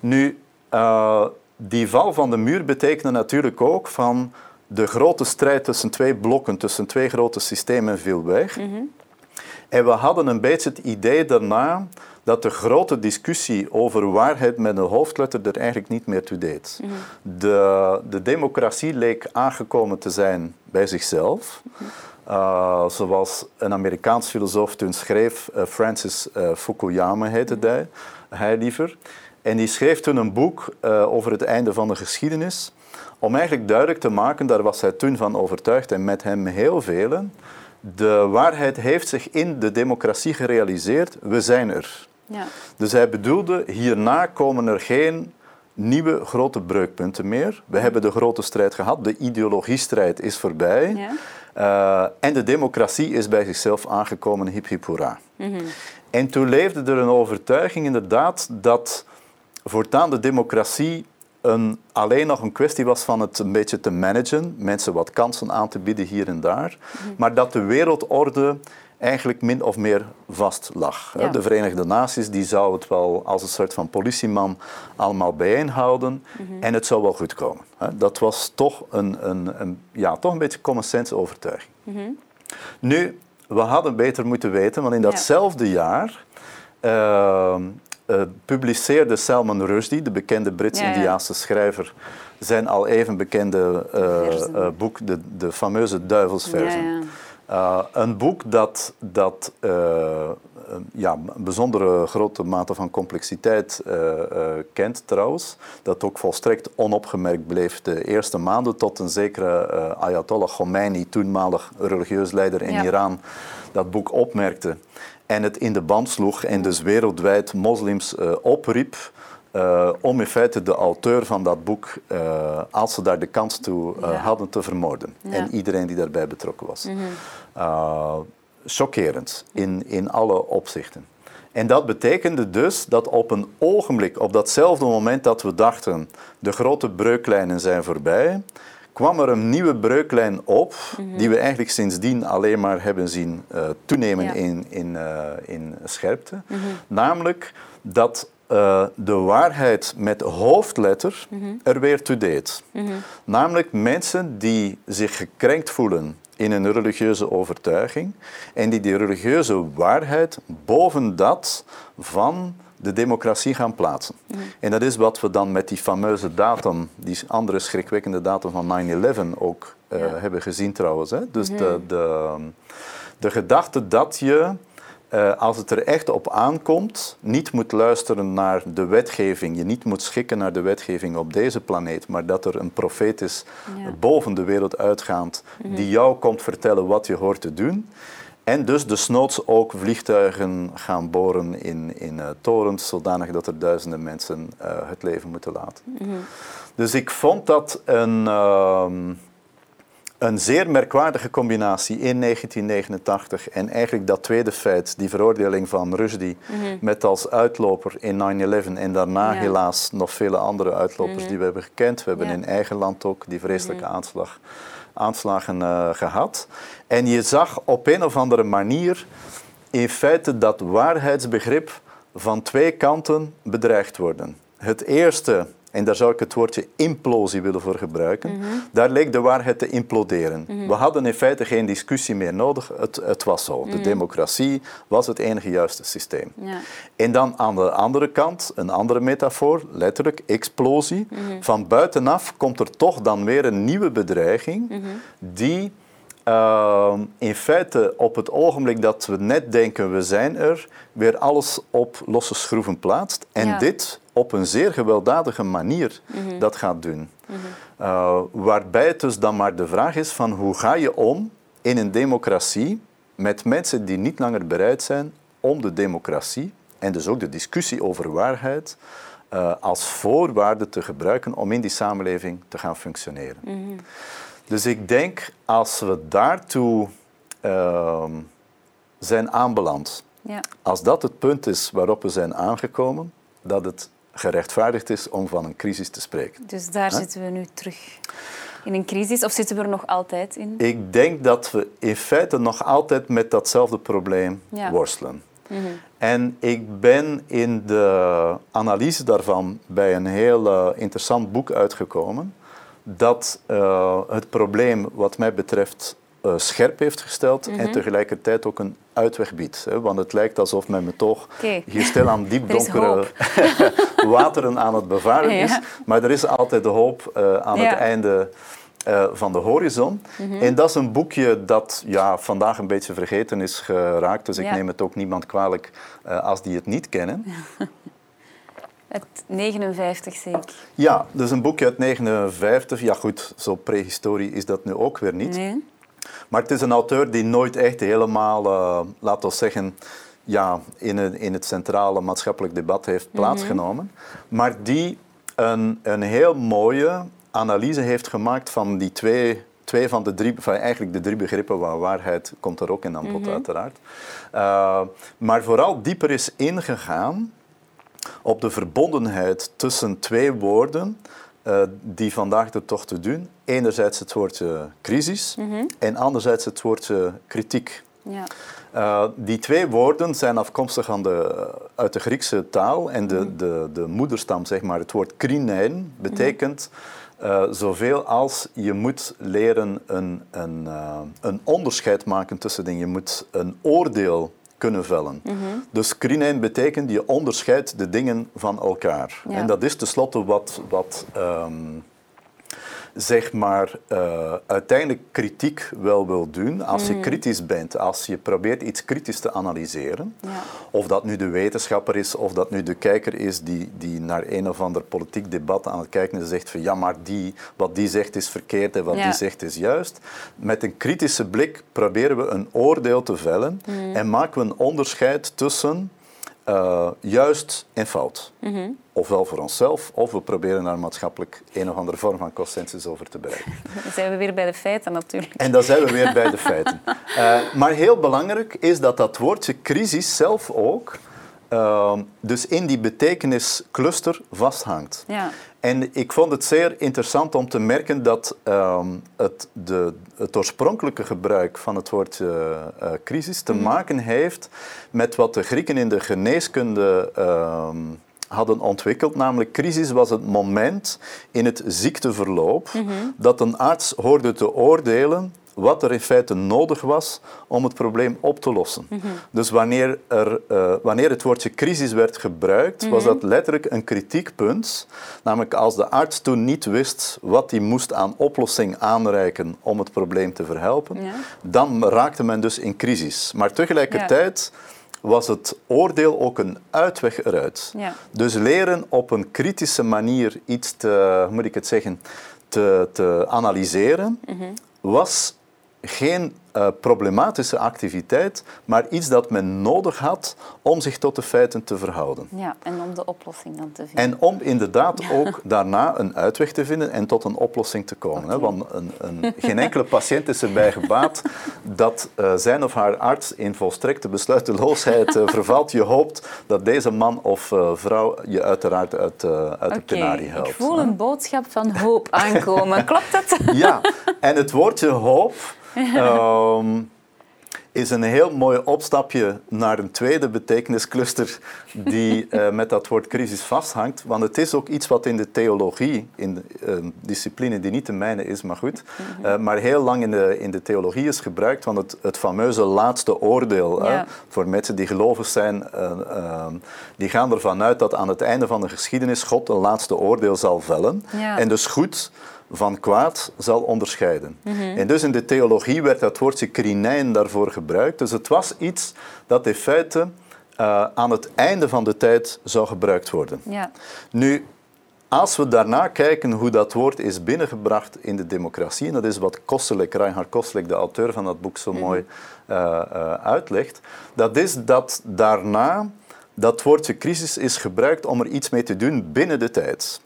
Nu, eh, die val van de muur betekende natuurlijk ook van de grote strijd tussen twee blokken, tussen twee grote systemen viel weg. En we hadden een beetje het idee daarna dat de grote discussie over waarheid met een hoofdletter er eigenlijk niet meer toe deed. De, de democratie leek aangekomen te zijn bij zichzelf. Uh, zoals een Amerikaans filosoof toen schreef, uh, Francis uh, Fukuyama heette hij, hij liever. En die schreef toen een boek uh, over het einde van de geschiedenis, om eigenlijk duidelijk te maken, daar was hij toen van overtuigd en met hem heel velen, de waarheid heeft zich in de democratie gerealiseerd, we zijn er. Ja. Dus hij bedoelde, hierna komen er geen nieuwe grote breukpunten meer. We hebben de grote strijd gehad, de ideologiestrijd is voorbij. Ja. Uh, en de democratie is bij zichzelf aangekomen, hip hip hoera. Mhm. En toen leefde er een overtuiging inderdaad dat voortaan de democratie een, alleen nog een kwestie was van het een beetje te managen, mensen wat kansen aan te bieden hier en daar, maar dat de wereldorde eigenlijk min of meer vast lag. Ja. De Verenigde Naties die zou het wel als een soort van politieman allemaal bijeenhouden en het zou wel goed komen. Dat was toch een, een, een, ja, toch een beetje common sense overtuiging. Nu, we hadden beter moeten weten, want in datzelfde jaar uh, uh, publiceerde Salman Rushdie, de bekende Brits-Indiaanse schrijver, zijn al even bekende uh, boek, de, de fameuze Duivelsverzen. Ja, een boek dat, dat ja, een bijzondere grote mate van complexiteit uh, kent trouwens. Dat ook volstrekt onopgemerkt bleef de eerste maanden tot een zekere Ayatollah Khomeini, toenmalig religieus leider in Ja. Iran, dat boek opmerkte. En het in de band sloeg en dus wereldwijd moslims opriep uh, om in feite de auteur van dat boek, uh, als ze daar de kans toe Ja. hadden, te vermoorden. Ja. En iedereen die daarbij betrokken was. Chockerend in, in alle opzichten. En dat betekende dus dat op een ogenblik, op datzelfde moment dat we dachten, de grote breuklijnen zijn voorbij, kwam er een nieuwe breuklijn op, die we eigenlijk sindsdien alleen maar hebben zien eh, toenemen Ja. in, in, eh, in scherpte. Namelijk dat eh, de waarheid met hoofdletter er weer toe deed. Namelijk mensen die zich gekrenkt voelen in een religieuze overtuiging en die die religieuze waarheid boven dat van de democratie gaan plaatsen. En dat is wat we dan met die fameuze datum, die andere schrikwekkende datum van 9-11 ook eh, hebben gezien trouwens. Hè? Dus de, de, de gedachte dat je, eh, als het er echt op aankomt, niet moet luisteren naar de wetgeving, je niet moet schikken naar de wetgeving op deze planeet, maar dat er een profeet is Ja. boven de wereld uitgaand, die jou komt vertellen wat je hoort te doen. En dus desnoods ook vliegtuigen gaan boren in, in eh, torens, zodanig dat er duizenden mensen eh, het leven moeten laten. Dus ik vond dat een, ehm, een zeer merkwaardige combinatie in 1989 en eigenlijk dat tweede feit, die veroordeling van Rushdie, met als uitloper in 9-11 en daarna Ja. helaas nog vele andere uitlopers die we hebben gekend. We hebben Ja. in eigen land ook die vreselijke aanslag, aanslagen eh, gehad. En je zag op een of andere manier in feite dat waarheidsbegrip van twee kanten bedreigd worden. Het eerste, en daar zou ik het woordje implosie willen voor gebruiken, daar leek de waarheid te imploderen. We hadden in feite geen discussie meer nodig, het, het was zo. De democratie was het enige juiste systeem. Ja. En dan aan de andere kant, een andere metafoor, letterlijk explosie. Van buitenaf komt er toch dan weer een nieuwe bedreiging die uh, in feite op het ogenblik dat we net denken we zijn er, weer alles op losse schroeven plaatst. En Ja. dit op een zeer gewelddadige manier dat gaat doen. Uh, waarbij het dus dan maar de vraag is van hoe ga je om in een democratie met mensen die niet langer bereid zijn om de democratie en dus ook de discussie over waarheid uh, als voorwaarde te gebruiken om in die samenleving te gaan functioneren. Dus ik denk als we daartoe uh, zijn aanbeland, Ja. als dat het punt is waarop we zijn aangekomen, dat het gerechtvaardigd is om van een crisis te spreken. Dus daar zitten we nu terug in een crisis, of zitten we er nog altijd in? Ik denk dat we in feite nog altijd met datzelfde probleem Ja. worstelen. En ik ben in de analyse daarvan bij een heel uh, interessant boek uitgekomen dat uh, het probleem wat mij betreft uh, scherp heeft gesteld en tegelijkertijd ook een uitweg biedt. Hè? Want het lijkt alsof men me toch hier stil aan diep Er donkere wateren aan het bevaren Ja. is. Maar er is altijd de hoop uh, aan Ja. het einde uh, van de horizon. En dat is een boekje dat ja, vandaag een beetje vergeten is geraakt. Dus ik Ja. neem het ook niemand kwalijk als die het niet kennen. Het 59 zeker. Ja, dus een boekje uit 59. Ja goed, zo prehistorie is dat nu ook weer niet. Nee. Maar het is een auteur die nooit echt helemaal, uh, laten we zeggen, ja, in, een, in het centrale maatschappelijk debat heeft plaatsgenomen. Maar die een, een heel mooie analyse heeft gemaakt van die twee, twee van de drie, van eigenlijk de drie begrippen waar waarheid komt er ook in aan bod uiteraard. Uh, maar vooral dieper is ingegaan op de verbondenheid tussen twee woorden uh, die vandaag er toch te doen. Enerzijds het woordje crisis en anderzijds het woordje kritiek. Ja. Uh, die twee woorden zijn afkomstig aan de, uit de Griekse taal en de, de, de moederstam, zeg maar. Het woord krinein betekent uh, zoveel als je moet leren een, een, een onderscheid maken tussen dingen. Je moet een oordeel kunnen vellen. Dus krinein betekent je onderscheidt de dingen van elkaar. Ja. En dat is tenslotte wat... wat um, zeg maar, uh, uiteindelijk kritiek wel wil doen. Als je kritisch bent, als je probeert iets kritisch te analyseren, Ja. of dat nu de wetenschapper is, of dat nu de kijker is die, die naar een of ander politiek debat aan het kijken is en zegt van ja, maar die, wat die zegt is verkeerd en wat Ja. die zegt is juist. Met een kritische blik proberen we een oordeel te vellen en maken we een onderscheid tussen uh, juist en fout. Ofwel voor onszelf, of we proberen daar maatschappelijk een of andere vorm van consensus over te bereiken. Dan zijn we weer bij de feiten natuurlijk. En dan zijn we weer bij de feiten. Uh, maar heel belangrijk is dat dat woordje crisis zelf ook uh, dus in die betekeniscluster vasthangt. Ja. En ik vond het zeer interessant om te merken dat ehm, het, de, het oorspronkelijke gebruik van het woord eh, eh, crisis te maken heeft met wat de Grieken in de geneeskunde ehm, hadden ontwikkeld. Namelijk, crisis was het moment in het ziekteverloop dat een arts hoorde te oordelen wat er in feite nodig was om het probleem op te lossen. Dus wanneer, er, eh, wanneer het woordje crisis werd gebruikt, was dat letterlijk een kritiekpunt. Namelijk als de arts toen niet wist wat hij moest aan oplossing aanreiken om het probleem te verhelpen, Ja. dan raakte men dus in crisis. Maar tegelijkertijd was het oordeel ook een uitweg eruit. Ja. Dus leren op een kritische manier iets te, hoe moet ik het zeggen, te, te analyseren, was geen eh, problematische activiteit, maar iets dat men nodig had om zich tot de feiten te verhouden. Ja, en om de oplossing dan te vinden. En om inderdaad ook daarna een uitweg te vinden en tot een oplossing te komen. Hè? Want een, een, geen enkele patiënt is erbij gebaat dat eh, zijn of haar arts in volstrekte besluiteloosheid eh, vervalt. Je hoopt dat deze man of vrouw je uiteraard uit, uit de penarie helpt. ik voel hè? een boodschap van hoop aankomen. Klopt dat? Ja, en het woordje hoop ehm, is een heel mooi opstapje naar een tweede betekeniscluster die eh, met dat woord crisis vasthangt. Want het is ook iets wat in de theologie, in de, een discipline die niet de mijne is, maar goed, eh, maar heel lang in de, in de theologie is gebruikt. Want het, het fameuze laatste oordeel, Ja. voor mensen die gelovig zijn, eh, ehm, die gaan ervan uit dat aan het einde van de geschiedenis God een laatste oordeel zal vellen. Ja. En dus goed van kwaad zal onderscheiden. En dus in de theologie werd dat woordje krinijn daarvoor gebruikt. Dus het was iets dat in feite eh, aan het einde van de tijd zou gebruikt worden. Ja. Nu, als we daarna kijken hoe dat woord is binnengebracht in de democratie, en dat is wat Reinhard Koselleck, de auteur van dat boek, zo mooi eh, eh, uitlegt, dat is dat daarna dat woordje crisis is gebruikt om er iets mee te doen binnen de tijd.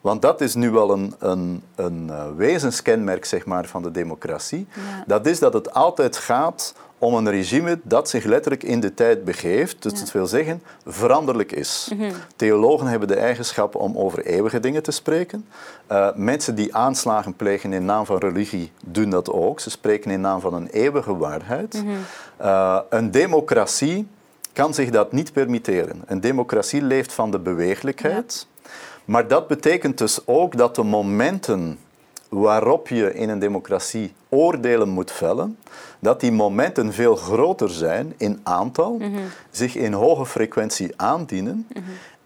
Want dat is nu wel een, een, een eh, wezenskenmerk zeg maar, van de democratie. Dat is dat het altijd gaat om een regime dat zich letterlijk in de tijd begeeft. Dus dat wil zeggen, veranderlijk is. Theologen hebben de eigenschap om over eeuwige dingen te spreken. Eh, mensen die aanslagen plegen in naam van religie doen dat ook. Ze spreken in naam van een eeuwige waarheid. Eh, een democratie kan zich dat niet permitteren. Een democratie leeft van de beweeglijkheid. Maar dat betekent dus ook dat de momenten waarop je in een democratie oordelen moet vellen, dat die momenten veel groter zijn in aantal, zich in hoge frequentie aandienen.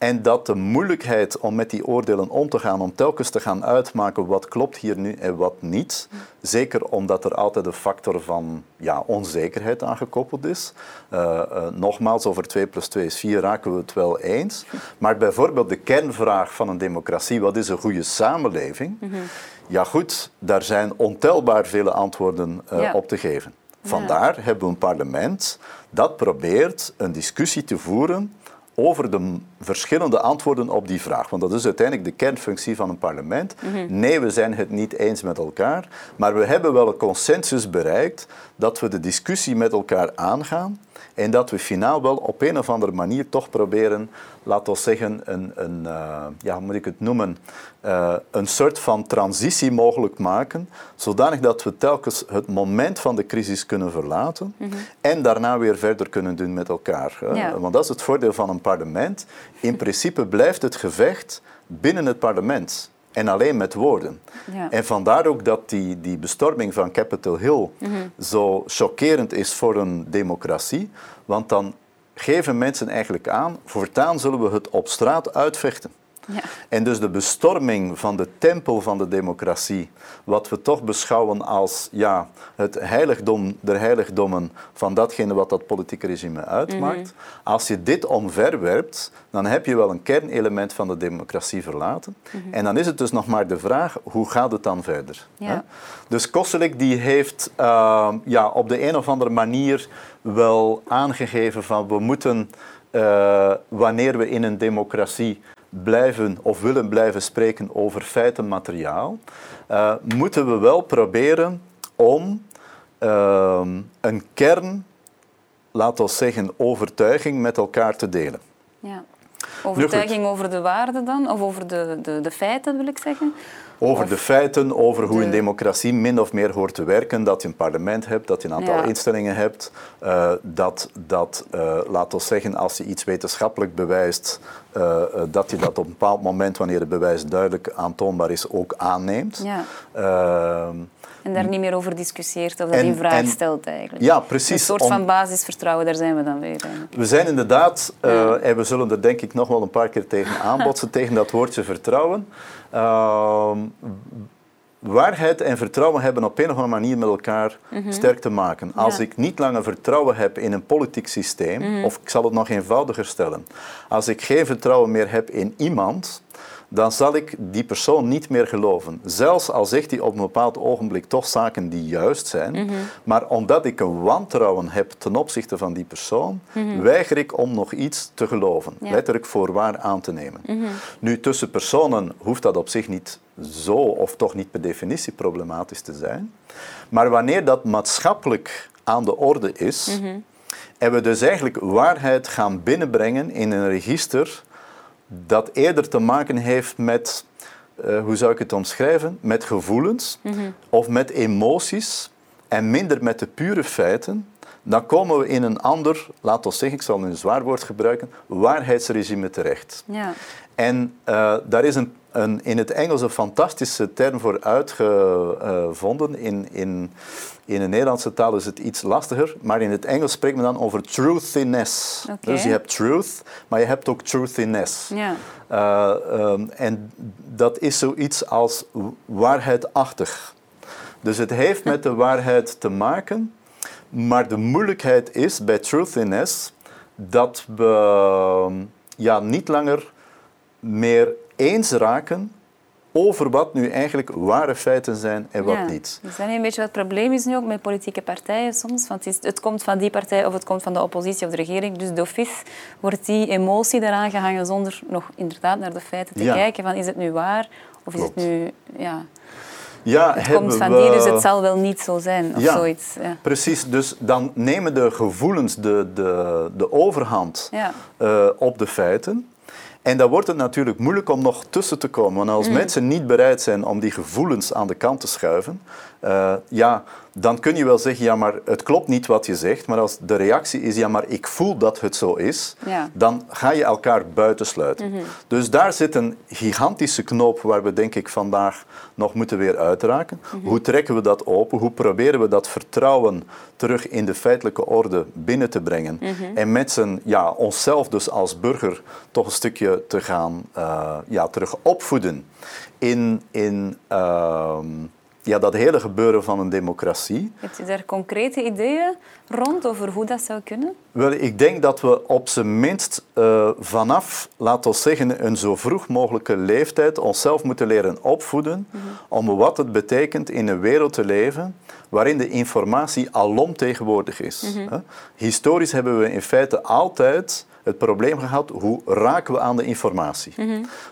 En dat de moeilijkheid om met die oordelen om te gaan, om telkens te gaan uitmaken wat klopt hier nu en wat niet, zeker omdat er altijd een factor van ja, onzekerheid aan gekoppeld is. Eh, eh, nogmaals, over 2 plus 2 is 4 raken we het wel eens. Maar bijvoorbeeld de kernvraag van een democratie, wat is een goede samenleving? Ja goed, daar zijn ontelbaar vele antwoorden eh, Ja. op te geven. Vandaar hebben we een parlement dat probeert een discussie te voeren over de verschillende antwoorden op die vraag. Want dat is uiteindelijk de kernfunctie van een parlement. Nee, we zijn het niet eens met elkaar, maar we hebben wel een consensus bereikt dat we de discussie met elkaar aangaan en dat we finaal wel op een of andere manier toch proberen, laten we zeggen, een, een eh, ja, hoe moet ik het noemen, eh, een soort van transitie mogelijk maken, zodanig dat we telkens het moment van de crisis kunnen verlaten en daarna weer verder kunnen doen met elkaar. Ja. Want dat is het voordeel van een parlement. In principe blijft het gevecht binnen het parlement. En alleen met woorden. Ja. En vandaar ook dat die, die bestorming van Capitol Hill zo chockerend is voor een democratie. Want dan geven mensen eigenlijk aan, voortaan zullen we het op straat uitvechten. Ja. En dus de bestorming van de tempel van de democratie, wat we toch beschouwen als ja, het heiligdom der heiligdommen van datgene wat dat politieke regime uitmaakt, als je dit omverwerpt, dan heb je wel een kernelement van de democratie verlaten. En dan is het dus nog maar de vraag, hoe gaat het dan verder? Ja. Dus Koselleck die heeft eh, ja, op de een of andere manier wel aangegeven van we moeten, eh, wanneer we in een democratie blijven of willen blijven spreken over feitenmateriaal, eh, moeten we wel proberen om ehm, een kern, laten we zeggen, overtuiging met elkaar te delen. Ja. Overtuiging over de waarde dan? Of over de, de, de feiten, wil ik zeggen? Over Of de feiten, over hoe de- een democratie min of meer hoort te werken. Dat je een parlement hebt, dat je een aantal Ja. instellingen hebt. eh, dat, dat eh, laat ons zeggen, als je iets wetenschappelijk bewijst, eh, dat je dat op een bepaald moment, wanneer het bewijs duidelijk aantoonbaar is, ook aanneemt. Ja. En daar niet meer over discussieert of dat En- in vraag en- stelt eigenlijk. ja, precies. Een soort Om- van basisvertrouwen, daar zijn we dan weer. eigenlijk. We zijn inderdaad, eh, en we zullen er denk ik nog wel een paar keer tegen aanbotsen, tegen dat woordje vertrouwen. Ehm, waarheid en vertrouwen hebben op een of andere manier met elkaar sterk te maken. Als Mhm. Ja. ik niet langer vertrouwen heb in een politiek systeem, Mhm. of ik zal het nog eenvoudiger stellen, als ik geen vertrouwen meer heb in iemand, dan zal ik die persoon niet meer geloven. Zelfs al zegt hij op een bepaald ogenblik toch zaken die juist zijn, Mhm. maar omdat ik een wantrouwen heb ten opzichte van die persoon, weiger ik om nog iets te geloven, Mhm. Ja. letterlijk voor waar aan te nemen. Mhm. Nu, tussen personen hoeft dat op zich niet zo, of toch niet per definitie problematisch te zijn. Maar wanneer dat maatschappelijk aan de orde is, Mhm. en we dus eigenlijk waarheid gaan binnenbrengen in een register dat eerder te maken heeft met, eh, hoe zou ik het omschrijven, met gevoelens of met emoties en minder met de pure feiten, dan komen we in een ander, laat ons zeggen, ik zal nu een zwaar woord gebruiken, waarheidsregime terecht. Ja. En eh, daar is een, een, in het Engels een fantastische term voor uitgevonden. In, in, in de Nederlandse taal is het iets lastiger, maar in het Engels spreekt men dan over truthiness. Dus je hebt truth, maar je hebt ook truthiness. Ja. Eh, ehm, en dat is zoiets als waarheidachtig. Dus het heeft met de waarheid te maken, maar de moeilijkheid is bij truthiness dat we ehm, ja, niet langer meer eens raken over wat nu eigenlijk ware feiten zijn en wat ja. niet. Is dat niet een beetje wat het probleem is nu ook met politieke partijen soms? Want het, is- het komt van die partij of het komt van de oppositie of de regering. Dus d'office wordt die emotie eraan gehangen zonder nog inderdaad naar de feiten te Ja. kijken. Van, is het nu waar of is Klopt. het nu... Ja, Ja, het komt van we- die, dus het zal wel niet zo zijn of Ja. zoiets. Ja. Precies, dus dan nemen de gevoelens de, de, de overhand Ja. eh, op de feiten. En dan wordt het natuurlijk moeilijk om nog tussen te komen. Want als mensen niet bereid zijn om die gevoelens aan de kant te schuiven, eh, ja, dan kun je wel zeggen, ja, maar het klopt niet wat je zegt. Maar als de reactie is, ja, maar ik voel dat het zo is, Ja. dan ga je elkaar buitensluiten. Dus daar zit een gigantische knoop waar we denk ik vandaag nog moeten weer uitraken. Hoe trekken we dat open? Hoe proberen we dat vertrouwen terug in de feitelijke orde binnen te brengen? En met z'n, ja, onszelf dus als burger toch een stukje te gaan eh, ja, terug opvoeden in, in ehm, ja, dat hele gebeuren van een democratie. Heb je daar concrete ideeën rond over hoe dat zou kunnen? Wel, ik denk dat we op zijn minst eh, vanaf, laten we zeggen, een zo vroeg mogelijke leeftijd onszelf moeten leren opvoeden om wat het betekent in een wereld te leven waarin de informatie alomtegenwoordig is. Hè? Historisch hebben we in feite altijd het probleem gehad, hoe raken we aan de informatie?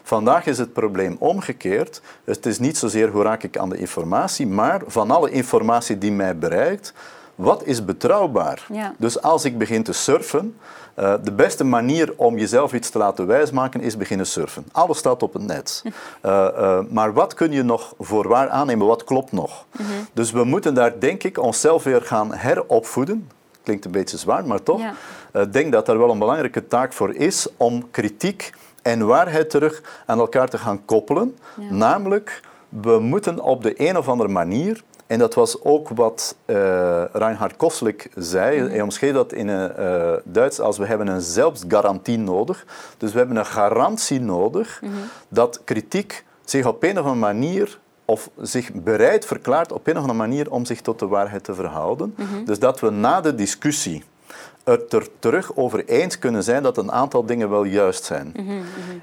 Vandaag is het probleem omgekeerd. Het is niet zozeer hoe raak ik aan de informatie, maar van alle informatie die mij bereikt, wat is betrouwbaar? Ja. Dus als ik begin te surfen, eh, de beste manier om jezelf iets te laten wijsmaken is beginnen surfen. Alles staat op het net. Eh, eh, maar wat kun je nog voor waar aannemen? Wat klopt nog? Dus we moeten daar, denk ik, onszelf weer gaan heropvoeden. Klinkt een beetje zwaar, maar toch. Ja. Ik denk dat daar wel een belangrijke taak voor is om kritiek en waarheid terug aan elkaar te gaan koppelen. Namelijk, we moeten op de een of andere manier, en dat was ook wat eh Reinhard Koslik zei, hij omschreef dat in het eh, Duits als we hebben een zelfsgarantie nodig. Dus we hebben een garantie nodig dat kritiek zich op een of andere manier of zich bereid verklaart op een of andere manier om zich tot de waarheid te verhouden. Dus dat we na de discussie het er terug over eens kunnen zijn dat een aantal dingen wel juist zijn.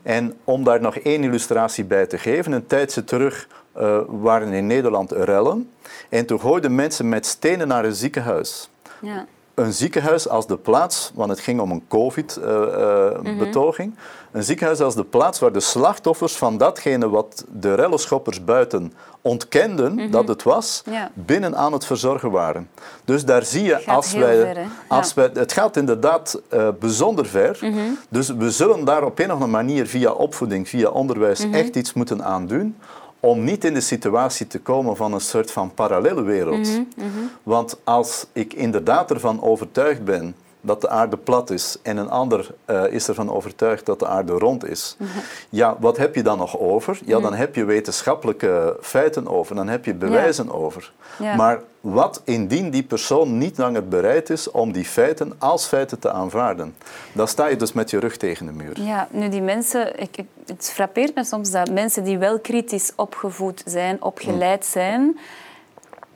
En om daar nog één illustratie bij te geven, een tijdje terug eh, waren in Nederland rellen en toen gooiden mensen met stenen naar een ziekenhuis. Ja. Een ziekenhuis als de plaats, want het ging om een COVID-betoging, een ziekenhuis als de plaats waar de slachtoffers van datgene wat de rellenschoppers buiten ontkenden dat het was, Ja. binnen aan het verzorgen waren. Dus daar zie je, als wij, ver, als Ja. wij, het gaat inderdaad eh, bijzonder ver. Mhm. Dus we zullen daar op een of andere manier via opvoeding, via onderwijs Mhm. echt iets moeten aandoen om niet in de situatie te komen van een soort van parallele wereld. Mhm, Want als ik inderdaad ervan overtuigd ben dat de aarde plat is en een ander eh, is ervan overtuigd dat de aarde rond is, Mhm. ja, wat heb je dan nog over? Ja, dan heb je wetenschappelijke feiten over, dan heb je bewijzen over. Ja. Maar wat indien die persoon niet langer bereid is om die feiten als feiten te aanvaarden? Dan sta je dus met je rug tegen de muur. Ja, nu die mensen, ik, ik- het frappeert me soms dat mensen die wel kritisch opgevoed zijn, opgeleid zijn,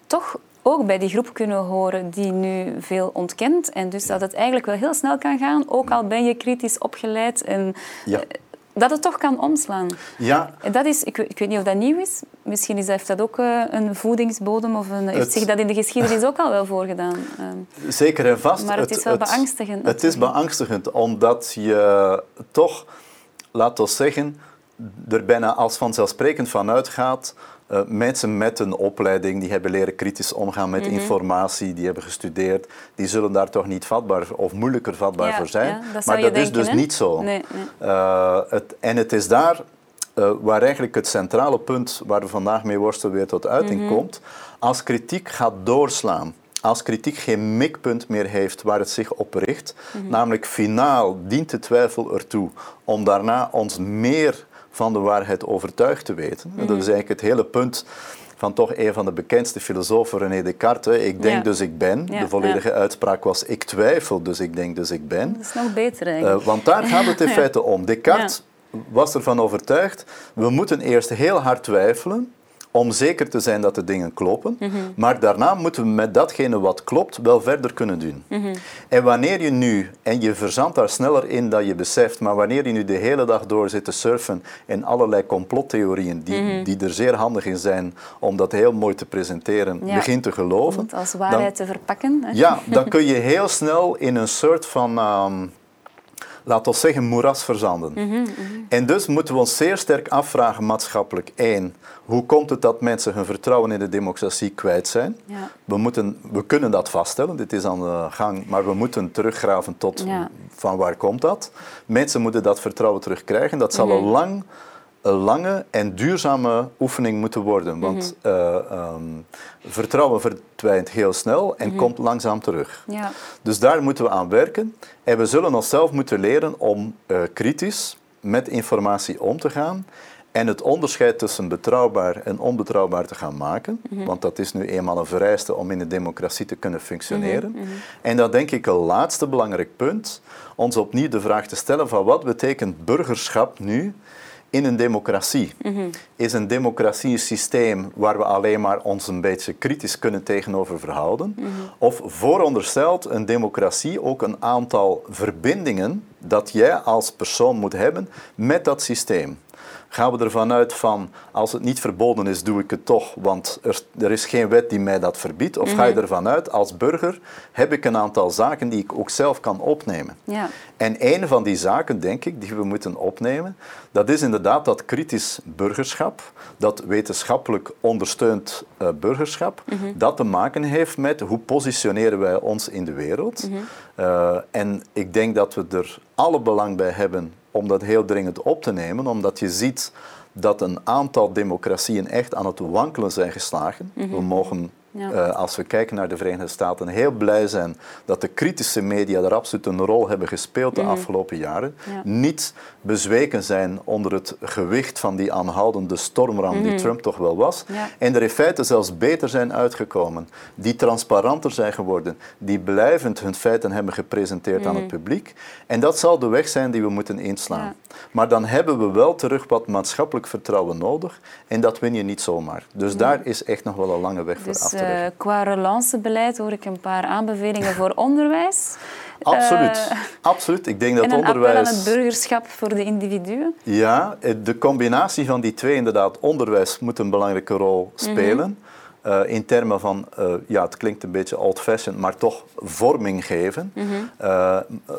toch ook bij die groep kunnen horen die nu veel ontkent. En dus dat het eigenlijk wel heel snel kan gaan, ook al ben je kritisch opgeleid. En Ja. eh, dat het toch kan omslaan. Ja, dat is, ik, weet- ik weet niet of dat nieuw is. Misschien is, heeft dat ook eh, een voedingsbodem of een, heeft Het- zich dat in de geschiedenis ook al wel voorgedaan. Ehm, Zeker en vast. Maar het is wel beangstigend Het is beangstigend omdat je toch, laten we zeggen, er bijna als vanzelfsprekend van uitgaat. Eh, mensen met een opleiding, die hebben leren kritisch omgaan met Mhm. informatie, die hebben gestudeerd, die zullen daar toch niet vatbaar of moeilijker vatbaar Ja, voor zijn. ja, dat zou maar dat is dus niet zo. Nee, nee. Eh, het, en het is daar eh, waar eigenlijk het centrale punt waar we vandaag mee worstelen weer tot uiting Mhm. komt. Als kritiek gaat doorslaan, als kritiek geen mikpunt meer heeft waar het zich op richt, Mhm. namelijk finaal dient de twijfel ertoe om daarna ons meer van de waarheid overtuigd te weten. En Mhm. dat is eigenlijk het hele punt van toch een van de bekendste filosofen, René Descartes. Ik denk Ja. dus ik ben. Ja, de volledige uitspraak was ik twijfel, dus ik denk dus ik ben. dat is nog beter eigenlijk. Eh, want daar gaat het in feite om. Descartes was ervan overtuigd, we moeten eerst heel hard twijfelen om zeker te zijn dat de dingen kloppen, maar daarna moeten we met datgene wat klopt wel verder kunnen doen. En wanneer je nu, en je verzandt daar sneller in dan je beseft, maar wanneer je nu de hele dag door zit te surfen in allerlei complottheorieën die, die er zeer handig in zijn om dat heel mooi te presenteren. Ja. begint te Om geloven, het als dan- waarheid te verpakken. Hè? ja, dan kun je heel snel in een soort van, ehm laten we zeggen, moeras verzanden. Mhm, En dus moeten we ons zeer sterk afvragen maatschappelijk. Één, hoe komt het dat mensen hun vertrouwen in de democratie kwijt zijn? Ja. We, moeten, we kunnen dat vaststellen, dit is aan de gang, maar we moeten teruggraven tot Ja. van waar komt dat. Mensen moeten dat vertrouwen terugkrijgen. Dat zal Mhm. een, lang, een lange en duurzame oefening moeten worden. Want Mhm. eh, ehm, vertrouwen verdwijnt heel snel en komt langzaam terug. Ja. Dus daar moeten we aan werken. En we zullen onszelf moeten leren om eh, kritisch met informatie om te gaan. En het onderscheid tussen betrouwbaar en onbetrouwbaar te gaan maken. Want dat is nu eenmaal een vereiste om in een democratie te kunnen functioneren. En dan denk ik een laatste belangrijk punt. Ons opnieuw de vraag te stellen van wat betekent burgerschap nu in een democratie? Is een democratie een systeem waar we alleen maar ons een beetje kritisch kunnen tegenover verhouden? Of vooronderstelt een democratie ook een aantal verbindingen dat jij als persoon moet hebben met dat systeem? Gaan we ervan uit van als het niet verboden is, doe ik het toch, want er, er is geen wet die mij dat verbiedt? Of ga je ervan uit als burger heb ik een aantal zaken die ik ook zelf kan opnemen? Ja. En een van die zaken, denk ik, die we moeten opnemen, dat is inderdaad dat kritisch burgerschap, dat wetenschappelijk ondersteund eh, burgerschap, dat te maken heeft met hoe positioneren wij ons in de wereld. Eh, en ik denk dat we er alle belang bij hebben om dat heel dringend op te nemen, omdat je ziet dat een aantal democratieën echt aan het wankelen zijn geslagen. We mogen Ja. eh, als we kijken naar de Verenigde Staten, heel blij zijn dat de kritische media daar absoluut een rol hebben gespeeld de afgelopen jaren. Ja. Niet bezweken zijn onder het gewicht van die aanhoudende stormram die Trump toch wel was. Ja. En er in feite zelfs beter zijn uitgekomen. Die transparanter zijn geworden. Die blijvend hun feiten hebben gepresenteerd aan het publiek. En dat zal de weg zijn die we moeten inslaan. Maar dan hebben we wel terug wat maatschappelijk vertrouwen nodig. En dat win je niet zomaar. Dus daar is echt nog wel een lange weg voor Dus af te eh, qua relancebeleid hoor ik een paar aanbevelingen voor onderwijs. Absoluut. Eh, Absoluut. Ik denk dat en onderwijs... appel aan het burgerschap voor de individuen. Ja, eh, de combinatie van die twee inderdaad. Onderwijs moet een belangrijke rol Mhm. spelen. Eh, in termen van, eh, ja, het klinkt een beetje old-fashioned, maar toch vorming geven. Mhm. Eh,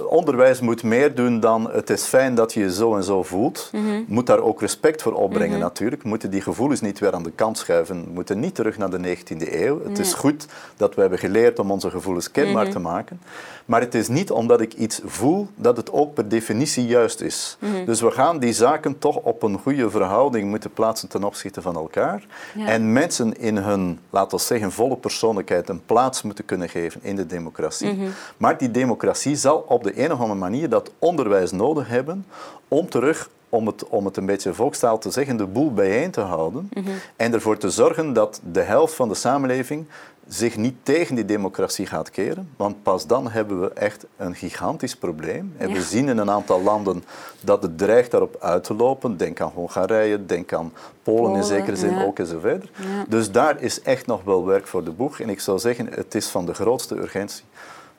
onderwijs moet meer doen dan het is fijn dat je je zo en zo voelt. Mhm. Moet daar ook respect voor opbrengen natuurlijk. We moeten die gevoelens niet weer aan de kant schuiven. We moeten niet terug naar de 19e eeuw. Het is goed dat we hebben geleerd om onze gevoelens kenbaar Mhm. te maken. Maar het is niet omdat ik iets voel dat het ook per definitie juist is. Mhm. Dus we gaan die zaken toch op een goede verhouding moeten plaatsen ten opzichte van elkaar. Ja. En mensen in hun, laten we zeggen, volle persoonlijkheid een plaats moeten kunnen geven in de democratie. Mhm. Maar die democratie zal op de een of andere manier dat onderwijs nodig hebben om terug om het, om het een beetje volkstaal te zeggen, de boel bijeen te houden Mhm. en ervoor te zorgen dat de helft van de samenleving zich niet tegen die democratie gaat keren. Want pas dan hebben we echt een gigantisch probleem. En Ja. we zien in een aantal landen dat het dreigt daarop uit te lopen. Denk aan Hongarije, denk aan Polen, in zekere zin ja. ook en zo verder. Ja. Dus daar is echt nog wel werk voor de boeg. En ik zou zeggen, het is van de grootste urgentie.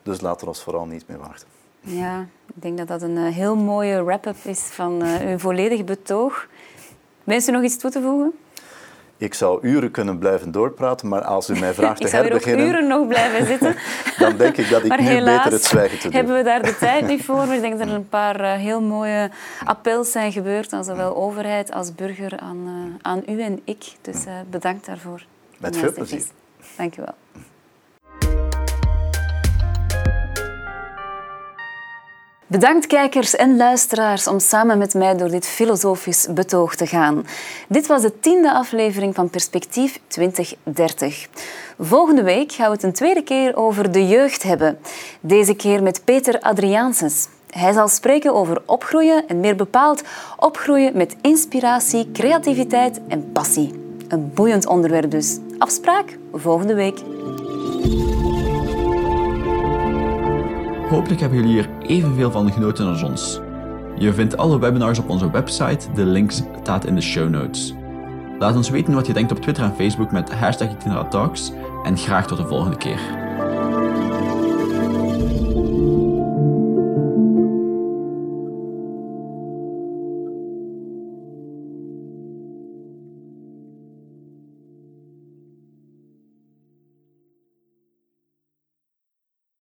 Dus laten we ons vooral niet meer wachten. Ja, ik denk dat dat een eh, heel mooie wrap-up is van eh, uw volledig betoog. Wenst u nog iets toe te voegen? Ik zou uren kunnen blijven doorpraten, maar als u mij vraagt Ik te zou hier ook herbeginnen, uren nog blijven zitten. dan denk ik dat ik maar nu helaas beter het zwijgen te doen. hebben we daar de tijd niet voor. Maar ik denk dat er een paar eh, heel mooie appels zijn gebeurd aan zowel overheid als burger, aan, eh, aan u en ik. Dus eh, bedankt daarvoor. Met veel plezier. Dank u wel. Bedankt kijkers en luisteraars om samen met mij door dit filosofisch betoog te gaan. Dit was de tiende aflevering van Perspectief 2030. Volgende week gaan we het een tweede keer over de jeugd hebben. Deze keer met Peter Adriaansens. Hij zal spreken over opgroeien en meer bepaald opgroeien met inspiratie, creativiteit en passie. Een boeiend onderwerp dus. Afspraak volgende week. Hopelijk hebben jullie hier evenveel van genoten als ons. Je vindt alle webinars op onze website, de links staat in de show notes. Laat ons weten wat je denkt op Twitter en Facebook met hashtag Talks en graag tot de volgende keer.